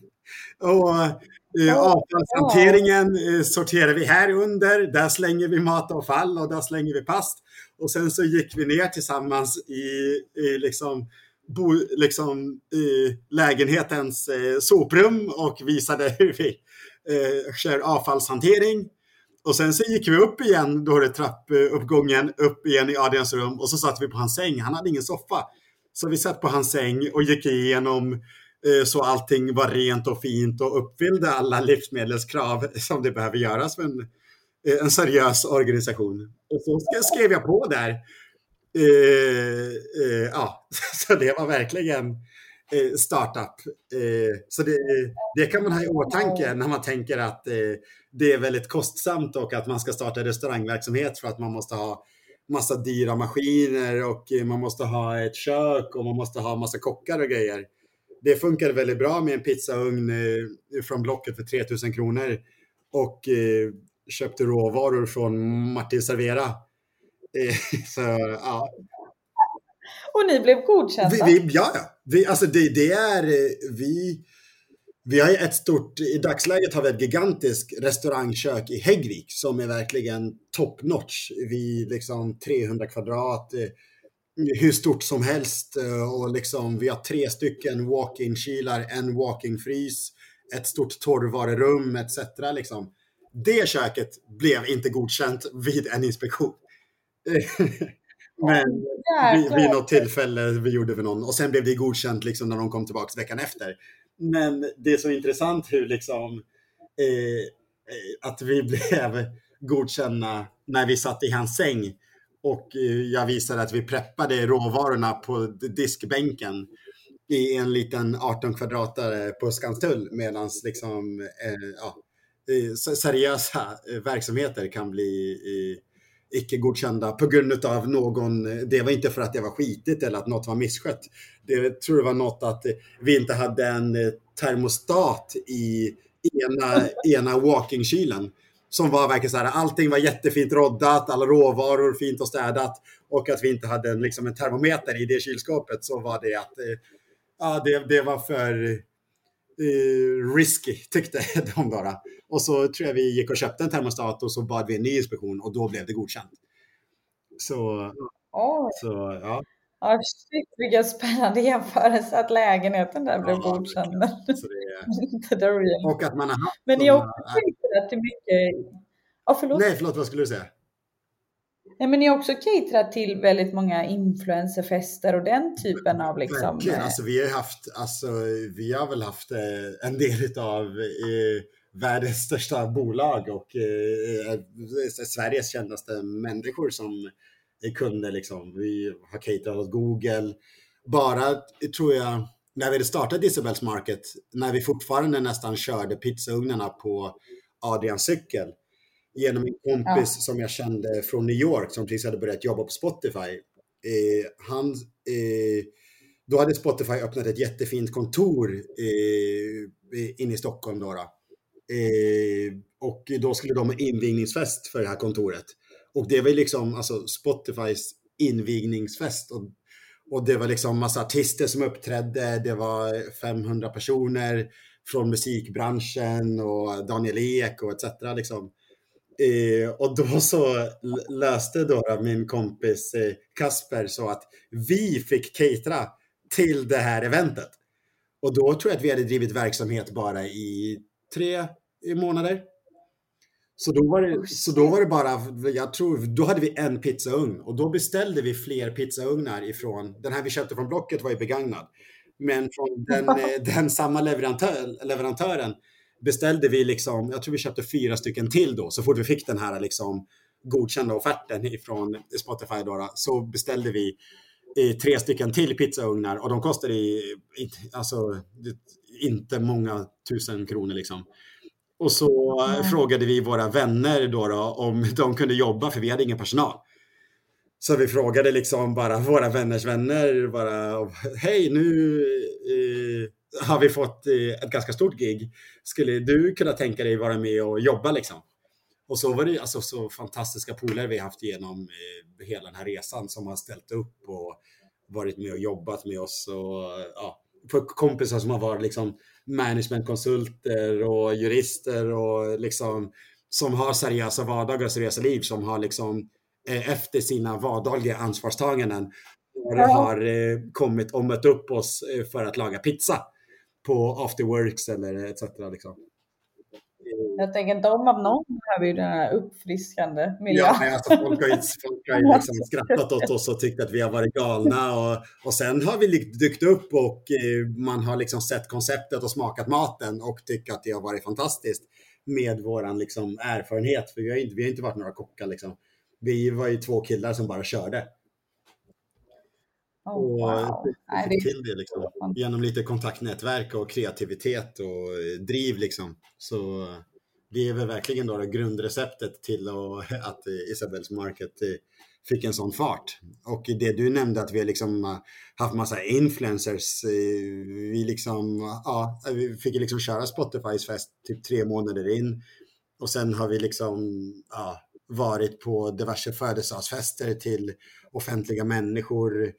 Och Eh, avfallshanteringen eh, sorterar vi här under. Där slänger vi matavfall och där slänger vi past. Och sen så gick vi ner tillsammans i, i liksom, bo, liksom, i lägenhetens eh, soprum och visade hur vi eh, kör avfallshantering. Och sen så gick vi upp igen, då det trappuppgången, upp igen i Adrians rum och så satt vi på hans säng. Han hade ingen soffa. Så vi satt på hans säng och gick igenom eh, så allting var rent och fint och uppfyllde alla livsmedelskrav som det behöver göras för en, eh, en seriös organisation. Och så skrev jag på där. Eh, eh, ja, så det var verkligen eh, startup. Eh, så det, det, kan man ha i åtanke när man tänker att det är väldigt kostsamt och att man ska starta restaurangverksamhet för att man måste ha massa dyra maskiner och man måste ha ett kök och man måste ha massa kockar och grejer. Det funkar väldigt bra med en pizzaugn eh, från Blocket för 3000 kronor och eh, köpte råvaror från Martin Servera. Eh, så, ja. Och ni blev godkända? Vi, vi, ja, vi, alltså det, det är eh, vi vi har ett stort, i dagsläget har vi ett gigantiskt restaurangkök i Häggvik som är verkligen top notch. Vi liksom 300 kvadrat, eh, hur stort som helst eh, och liksom vi har tre stycken walk-in kylar, en walk-in frys, ett stort torrvarurum etc. Liksom. Det köket blev inte godkänt vid en inspektion. Men vid, vid något tillfälle vi gjorde vi någon och sen blev det godkänt liksom när de kom tillbaka veckan efter. Men det är så intressant hur liksom eh, eh att vi blev godkända när vi satt i hans säng och eh, jag visade att vi preppade råvarorna på diskbänken i en liten 18 kvadratare på Skanstull medan liksom, eh, ja, eh, seriösa verksamheter kan bli icke godkända på grund av någon, det var inte för att det var skitigt eller att något var misskött. Det tror jag var något att vi inte hade en termostat i ena, ena walking-kylen. Som var verkligen så här, allting var jättefint roddat, alla råvaror fint och städat. Och att vi inte hade en, liksom en termometer i det kylskåpet så var det att eh, ja, det, det var för eh, risky, tyckte de bara. Och så tror jag vi gick och köpte en termostat och så bad vi en ny inspektion och då blev det godkänt. Så, oh. så ja. Ja, shit vilken spännande jämförelse att lägenheten där blev ja, godkänd. Inte the real. Och att man har haft Men ni har också caterat till mycket... Ja, förlåt. Nej, förlåt, vad skulle du säga? Nej, men ni har också caterat till väldigt många influencerfester och den typen av liksom... Verkligen, alltså vi har haft, alltså vi har väl haft eh, en del av eh, världens största bolag och eh, eh, Sveriges kändaste människor som är kunder. Liksom. Vi har caterat åt Google. Bara, tror jag, när vi startade Isabels Market, när vi fortfarande nästan körde pizzaugnarna på Adrians cykel, genom en kompis ja. som jag kände från New York som precis hade börjat jobba på Spotify. Eh, han, eh, då hade Spotify öppnat ett jättefint kontor eh, inne i Stockholm. Då, då. Eh, och då skulle de ha invigningsfest för det här kontoret. Och det var liksom alltså Spotifys invigningsfest. Och, och det var liksom massa artister som uppträdde. Det var 500 personer från musikbranschen och Daniel Ek och etc. Liksom. Eh, och då så löste då min kompis eh, Kasper så att vi fick catera till det här eventet. Och då tror jag att vi hade drivit verksamhet bara i tre månader. Så då, var det, så då var det bara, jag tror, då hade vi en pizzaugn och då beställde vi fler pizzaugnar ifrån, den här vi köpte från Blocket var ju begagnad. Men från den, eh, den samma leverantör, leverantören beställde vi liksom, jag tror vi köpte fyra stycken till då, så fort vi fick den här liksom godkända offerten ifrån Spotify då, så beställde vi eh, tre stycken till pizzaugnar och de kostade alltså, inte många tusen kronor liksom. Och så mm. frågade vi våra vänner då, då, om de kunde jobba, för vi hade ingen personal. Så vi frågade liksom bara våra vänners vänner, bara hej nu eh, har vi fått eh, ett ganska stort gig. Skulle du kunna tänka dig vara med och jobba liksom? Och så var det alltså så fantastiska polare vi haft genom eh, hela den här resan som har ställt upp och varit med och jobbat med oss och ja, kompisar som har varit liksom managementkonsulter och jurister och liksom som har seriösa vardagar och seriösa liv som har liksom eh, efter sina vardagliga ansvarstaganden har, har eh, kommit och mött upp oss eh, för att laga pizza på afterworks eller etc. Liksom. Jag tänker de om någon behöver ju den här uppfriskande miljön. Ja, alltså folk har ju, folk har ju liksom skrattat åt oss och tyckt att vi har varit galna. Och, och sen har vi dykt upp och eh, man har liksom sett konceptet och smakat maten och tyckt att det har varit fantastiskt med våran liksom erfarenhet. För vi har inte, vi har inte varit några kockar liksom. Vi var ju två killar som bara körde. Oh, och wow. till det liksom. Genom lite kontaktnätverk och kreativitet och driv liksom. Så det är väl verkligen då grundreceptet till att Isabels Market eh, fick en sån fart. Och det du nämnde att vi har liksom haft massa influencers. Eh, vi liksom, ja, vi fick liksom köra Spotifys fest typ tre månader in. Och sen har vi liksom ja, varit på diverse födelsedagsfester till offentliga människor.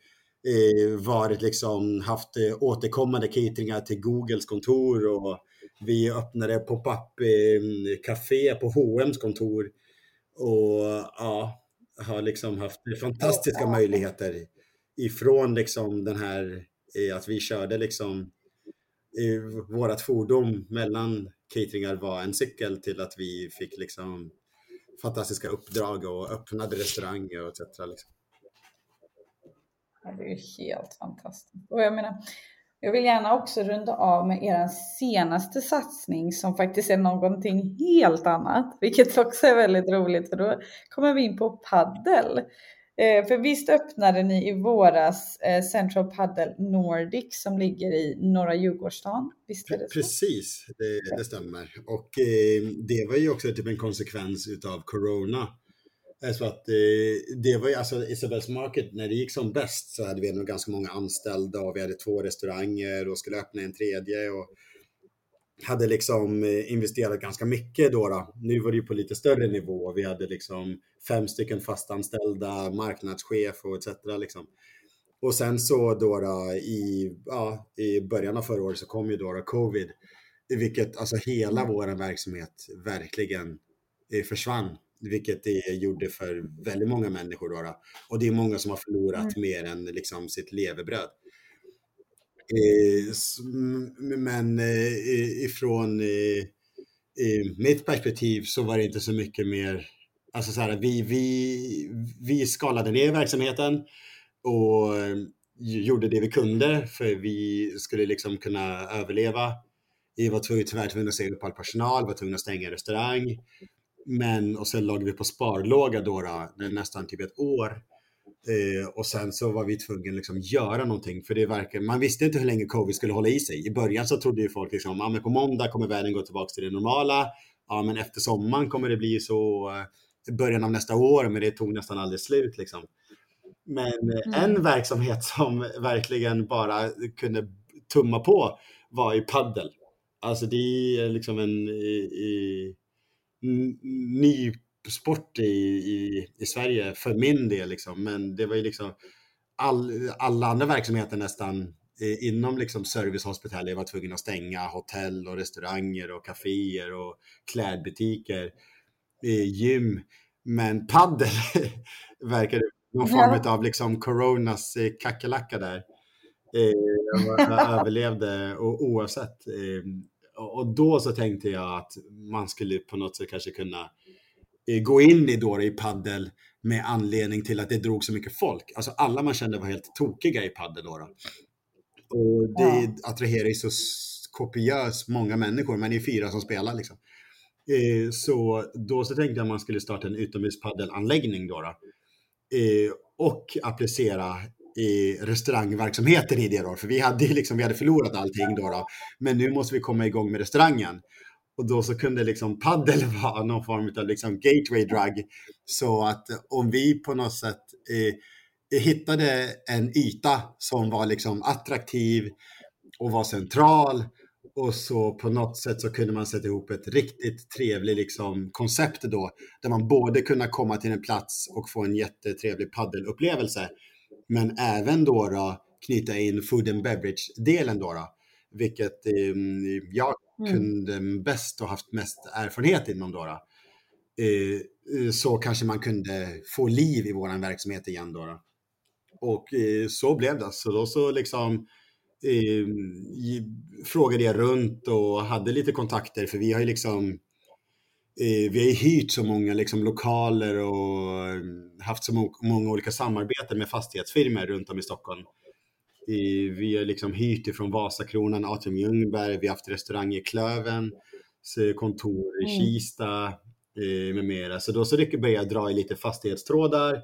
Eh, varit liksom, haft återkommande cateringar till Googles kontor och vi öppnade pop-up eh, café på H&M's kontor och ja, har liksom haft fantastiska möjligheter ifrån liksom den här eh, att vi körde liksom vårat fordon mellan cateringar var en cykel till att vi fick liksom fantastiska uppdrag och öppnade restauranger och etc. Liksom. det är helt fantastiskt. Och jag menar, jag vill gärna också runda av med er senaste satsning som faktiskt är någonting helt annat, vilket också är väldigt roligt för då kommer vi in på paddel. Eh, för visst öppnade ni i våras eh, Central Paddle Nordic som ligger i norra Djurgårdsstaden? Visst är det så? Precis, det, det stämmer. Och eh, det var ju också typ en konsekvens utav Corona. Så att det var ju alltså Isabels Market, när det gick som bäst så hade vi nog ganska många anställda och vi hade två restauranger och skulle öppna en tredje och hade liksom eh, investerat ganska mycket då, då. Nu var det ju på lite större nivå. Vi hade liksom fem stycken fastanställda, marknadschef och etc. Liksom. Och sen så då, då i, ja, i början av förra året så kom ju då, då covid, vilket alltså hela mm. vår verksamhet verkligen eh, försvann vilket det gjorde för väldigt många människor. Då, då. Och det är många som har förlorat mm. mer än liksom sitt levebröd. Eh, men eh, ifrån mitt perspektiv så var det inte så mycket mer, alltså så här, vi, vi, vi skalade ner verksamheten och eh, gjorde det vi kunde för vi skulle liksom kunna överleva. Vi var tyvärr tvungna att säga upp all personal, var tvungna att stänga restaurang. Men, och sen låg vi på sparlåga då, då nästan typ ett år. Eh, och sen så var vi tvungna liksom göra någonting för det verkar, man visste inte hur länge covid skulle hålla i sig. I början så trodde ju folk liksom, ja men på måndag kommer världen gå tillbaka till det normala. Ja men efter sommaren kommer det bli så, eh, början av nästa år, men det tog nästan aldrig slut liksom. Men eh, mm. en verksamhet som verkligen bara kunde tumma på var i paddel. Alltså det är liksom en i, i ny sport i, i, i Sverige för min del. Liksom. Men det var ju liksom all, alla andra verksamheter nästan inom liksom service hospitality var tvungna att stänga hotell och restauranger och kaféer och klädbutiker, gym. Men paddel verkade någon form av liksom coronas kackerlacka där. Jag överlevde och oavsett och då så tänkte jag att man skulle på något sätt kanske kunna eh, gå in i då i paddel med anledning till att det drog så mycket folk. Alltså alla man kände var helt tokiga i paddel då. då. Och det ja. attraherar ju så kopiöst många människor, men det är fyra som spelar liksom. Eh, så då så tänkte jag att man skulle starta en utomhuspaddelanläggning då. då. Eh, och applicera i restaurangverksamheten i det då, för vi hade, liksom, vi hade förlorat allting då, då. Men nu måste vi komma igång med restaurangen. Och då så kunde liksom paddel vara någon form av liksom gateway drug. Så att eh, om vi på något sätt eh, eh, hittade en yta som var liksom attraktiv och var central och så på något sätt så kunde man sätta ihop ett riktigt trevligt liksom, koncept då, där man både kunde komma till en plats och få en jättetrevlig paddelupplevelse men även då, då knyta in food and beverage-delen då, då, vilket eh, mm, jag Mm. kunde bäst och haft mest erfarenhet inom då. då. Eh, eh, så kanske man kunde få liv i våran verksamhet igen då. Och eh, så blev det. Så då så liksom eh, frågade jag runt och hade lite kontakter för vi har ju liksom eh, vi har ju hyrt så många liksom, lokaler och ehm, haft så många olika samarbeten med fastighetsfirmor runt om i Stockholm. Eh, vi har liksom hyrt ifrån Vasakronan, Atrium Ljungberg, vi har haft restaurang i Klöven, så kontor i Mm. Kista eh, med mera. Så då så började jag dra i lite fastighetstrådar.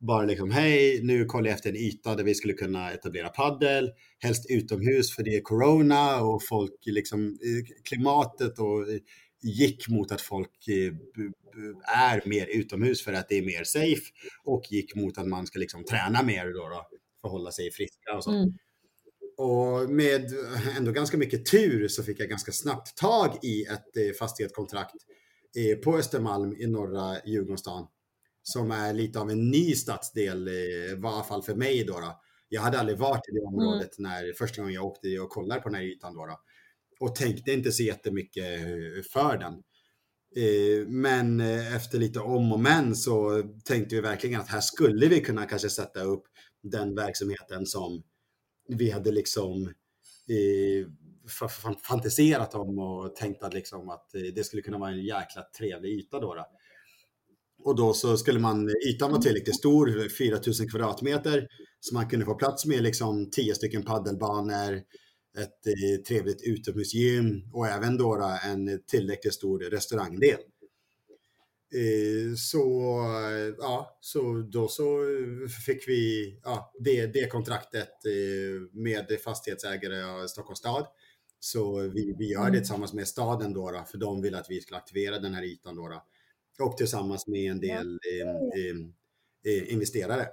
Bara liksom, hej, nu kollar jag efter en yta där vi skulle kunna etablera paddel. Helst utomhus för det är corona och folk liksom, eh, klimatet och eh, gick mot att folk eh, är mer utomhus för att det är mer safe och gick mot att man ska liksom träna mer då, då för att hålla sig friska och så. Mm. Och med ändå ganska mycket tur så fick jag ganska snabbt tag i ett eh, fastighetskontrakt eh, på Östermalm i norra Djurgårdsstan. Som är lite av en ny stadsdel, eh, i alla fall för mig då. då. Jag hade aldrig varit i det området när första gången jag åkte och kollade på den här ytan då. då. Och tänkte inte så jättemycket för den. Men efter lite om och men så tänkte vi verkligen att här skulle vi kunna kanske sätta upp den verksamheten som vi hade liksom eh, fantiserat om och tänkt att, liksom att eh, det skulle kunna vara en jäkla trevlig yta då. då. Och då så skulle man, eh, ytan var tillräckligt stor, 4000 kvadratmeter, så man kunde få plats med liksom 10 stycken paddelbanor, ett eh, trevligt utomhusgym och även då, då en tillräckligt stor restaurangdel. Eh, så, ja, så då så fick vi ja, det, det kontraktet eh, med fastighetsägare av Stockholms stad. Så vi, vi gör det tillsammans med staden då, då, för de vill att vi ska aktivera den här ytan då. då. Och tillsammans med en del eh, eh, eh, investerare.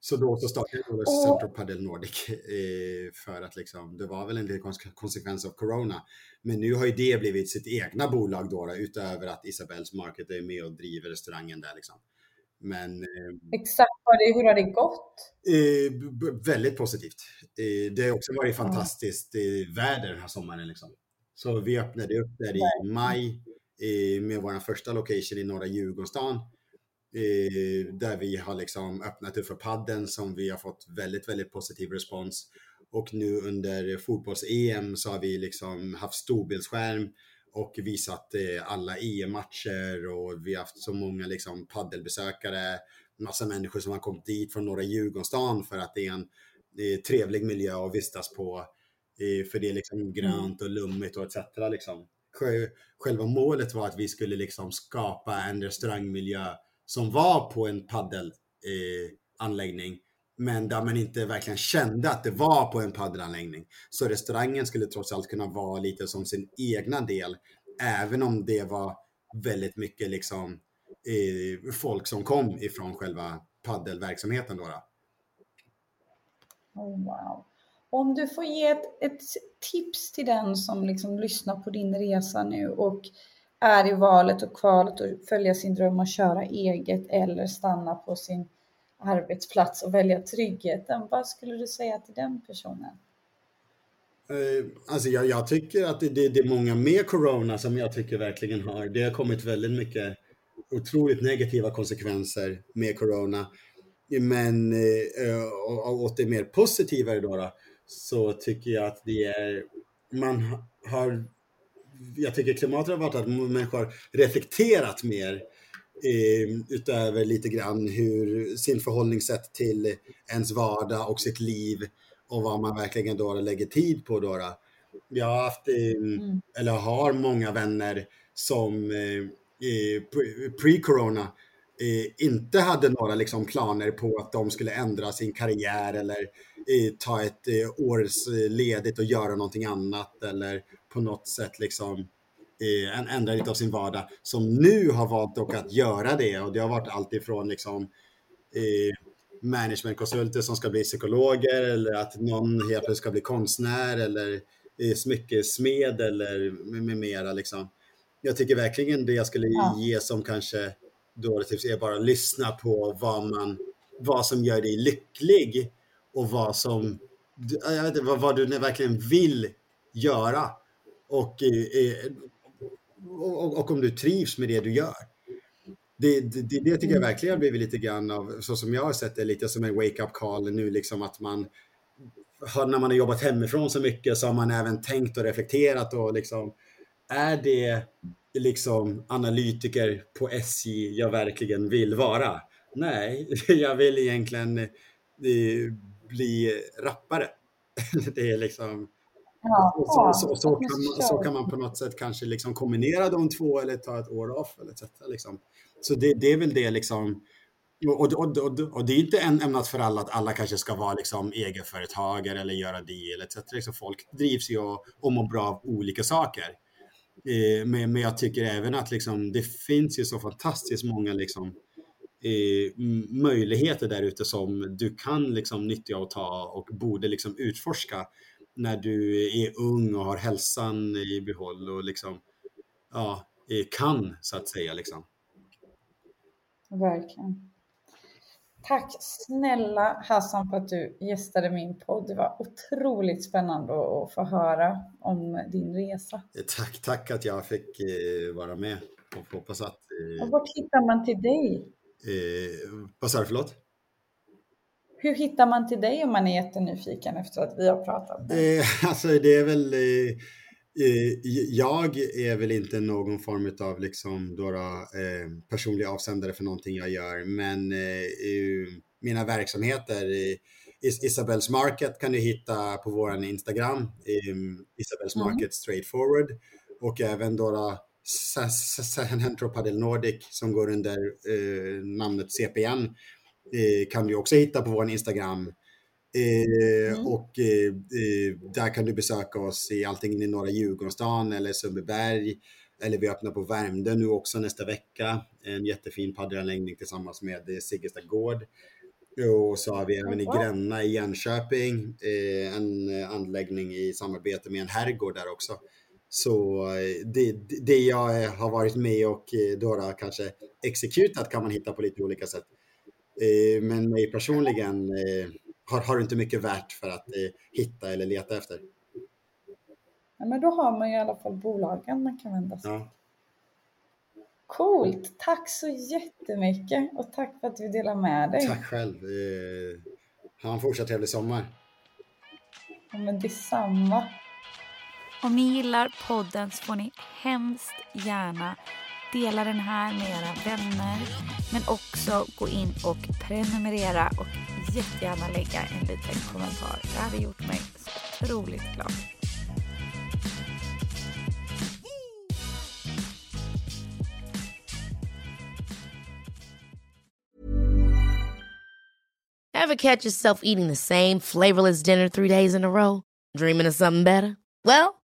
Så då så startade jag Och- Central Padel Nordic eh, för att liksom, det var väl en liten kons- konsekvens av corona. Men nu har ju det blivit sitt egna bolag då, utöver att Isabells Market är med och driver restaurangen där liksom. Men eh, Exakt, hur har det gått? eh, väldigt positivt. Det har också varit fantastiskt eh, väder den här sommaren liksom. Så vi öppnade upp där i maj med vår första location i norra Djurgårdsstan. Eh, där vi har liksom öppnat upp för padden som vi har fått väldigt, väldigt positiv respons. Och nu under fotbolls-EM så har vi liksom haft storbildsskärm och visat eh, alla EM-matcher och vi har haft så många liksom paddelbesökare, massa människor som har kommit dit från norra Djurgårdsstan för att det är en eh, trevlig miljö att vistas på. För det är liksom grönt och lummigt och etc. Liksom. Sj- Själva målet var att vi skulle liksom skapa en restaurangmiljö som var på en paddelanläggning eh, men där man inte verkligen kände att det var på en paddelanläggning. Så restaurangen skulle trots allt kunna vara lite som sin egna del, även om det var väldigt mycket liksom eh, folk som kom ifrån själva paddelverksamheten. Då, då. Oh, wow. Om du får ge ett, ett tips till den som liksom lyssnar på din resa nu och är i valet och kvalet och följa sin dröm och köra eget eller stanna på sin arbetsplats och välja tryggheten. Vad skulle du säga till den personen? Eh, alltså jag, jag tycker att det, det, det är många med corona som jag tycker verkligen har. Det har kommit väldigt mycket otroligt negativa konsekvenser med corona. Men eh, och åt det mer positiva då, då så tycker jag att det är man har jag tycker klimatet har varit att människor har reflekterat mer eh, utöver lite grann hur sin förhållningssätt till ens vardag och sitt liv och vad man verkligen då lägger tid på. Då. Jag har haft, eh, eller har många vänner som eh, pre- pre-corona inte hade några liksom, planer på att de skulle ändra sin karriär eller ta ett års ledigt och göra någonting annat eller på något sätt liksom eh, ändra lite av sin vardag som nu har valt dock att göra det och det har varit allt ifrån liksom eh, managementkonsulter som ska bli psykologer eller att någon helt plötsligt ska bli konstnär eller eh, smyckesmed eller med, med mera liksom. Jag tycker verkligen det jag skulle ge som kanske då tips är bara lyssna på vad man, vad som gör dig lycklig och vad som, jag vet inte, vad, vad du verkligen vill göra. Och, eh, och, och, om du trivs med det du gör. Det, det, det tycker jag verkligen har blivit lite grann av, så som jag har sett det, lite som en wake-up call nu, liksom att man när man har jobbat hemifrån så mycket så har man även tänkt och reflekterat och liksom, är det liksom analytiker på SJ jag verkligen vill vara? Nej, jag vill egentligen eh, bli rappare. Det är liksom... Ja, så, så, så, kan man, så kan man på något sätt kanske liksom kombinera de två eller ta ett år off. Eller etc, liksom. Så det, det är väl det liksom... Och, och, och, och, det är inte ämnat för alla att alla kanske ska vara liksom egenföretagare eller göra det eller etc. Liksom folk drivs ju och mår bra av olika saker. Eh, men, men jag tycker även att liksom, det finns ju så fantastiskt många liksom, eh, möjligheter där ute som du kan liksom, nyttja och ta och borde liksom, utforska när du är ung och har hälsan i behåll och liksom, ja, kan så att säga. Liksom. Verkligen. Tack snälla Hassan för att du gästade min podd. Det var otroligt spännande att få höra om din resa. Tack, tack att jag fick eh, vara med och hoppas att... Eh, och vart hittar man till dig? Eh, vad sa du, förlåt? Hur hittar man till dig om man är jättenyfiken efter att vi har pratat? Eh, alltså det är väl... Eh, eh jag är väl inte någon form av liksom då, eh, personlig avsändare för någonting jag gör, men eh, mina verksamheter Isabels Market kan du hitta på vår Instagram, Isabels mm. Market mm. Straightforward och även då Centro Padel Nordic som går under eh, namnet CPN eh, kan du också hitta på vår Instagram. Eh, mm. Och eh, eh, där kan du besöka oss i antingen i norra Djurgårdsstan eller Sundbyberg. Eller vi öppnar på Värmdö nu också nästa vecka. En jättefin padelanläggning tillsammans med eh, Siggesta Gård. Och så har vi även i Gränna i Jönköping en anläggning i samarbete med en herrgård där också. Så eh, det, det jag har varit med och eh, då kanske exekutat kan man hitta på lite olika sätt. Eh, men mig personligen har, har inte mycket värt för att hitta eller leta efter. Ja, men då har man i alla fall bolagen man kan vända sig ja. Coolt! Tack så jättemycket och tack för att du delar med dig. Tack själv. Ha en fortsatt trevlig sommar. Ja, men detsamma. Om ni gillar podden så får ni hemskt gärna dela den här med era vänner men också gå in och prenumerera och jättegärna lägga en liten kommentar. Det hade gjort mig så otroligt glad. Have catch yourself eating the same flavorless dinner three days in a row? Dreaming of something better? Well,